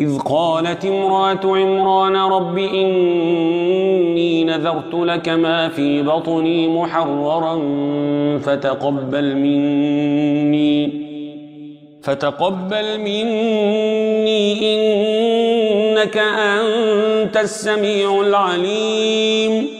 إذ قالت امرأة عمران رب إني نذرت لك ما في بطني محررا فتقبل مني فتقبل مني إنك أنت السميع العليم.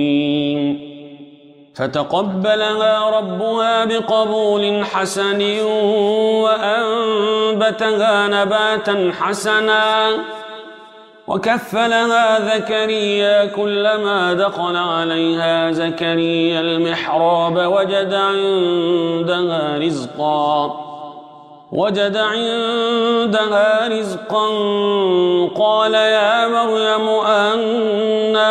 فتقبلها ربها بقبول حسن وأنبتها نباتا حسنا وكفلها زكريا كلما دخل عليها زكريا المحراب وجد عندها رزقا وجد عندها رزقا قال يا مريم أنى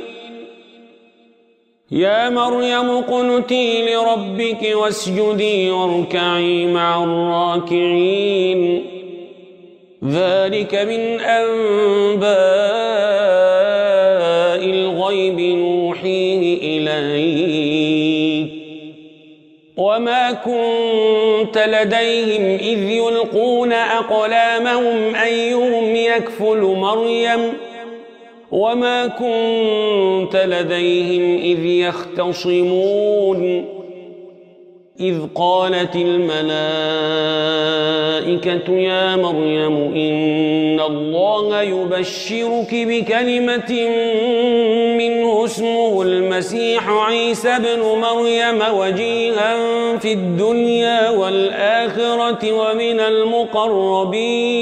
يا مريم قنتي لربك واسجدي واركعي مع الراكعين. ذلك من أنباء الغيب نوحيه إليك. وما كنت لديهم إذ يلقون أقلامهم أيهم يكفل مريم؟ وما كنت لديهم إذ يختصمون إذ قالت الملائكة يا مريم إن الله يبشرك بكلمة منه اسمه المسيح عيسى بن مريم وجيها في الدنيا والآخرة ومن المقربين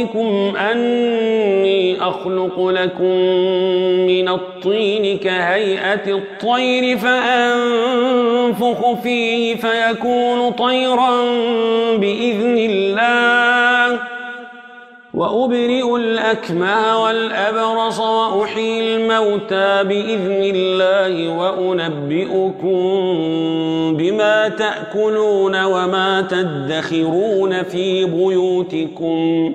ربكم أني أخلق لكم من الطين كهيئة الطير فأنفخ فيه فيكون طيرا بإذن الله. وأبرئ الأكمى والأبرص وأحيي الموتى بإذن الله وأنبئكم بما تأكلون وما تدخرون في بيوتكم.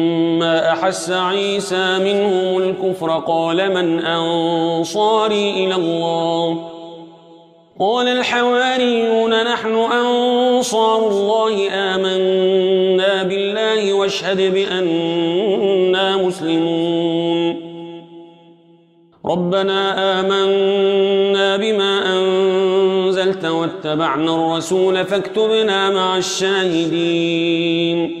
فلما أحس عيسى منهم الكفر قال من أنصاري إلى الله؟ قال الحواريون نحن أنصار الله آمنا بالله واشهد بأننا مسلمون. ربنا آمنا بما أنزلت واتبعنا الرسول فاكتبنا مع الشاهدين.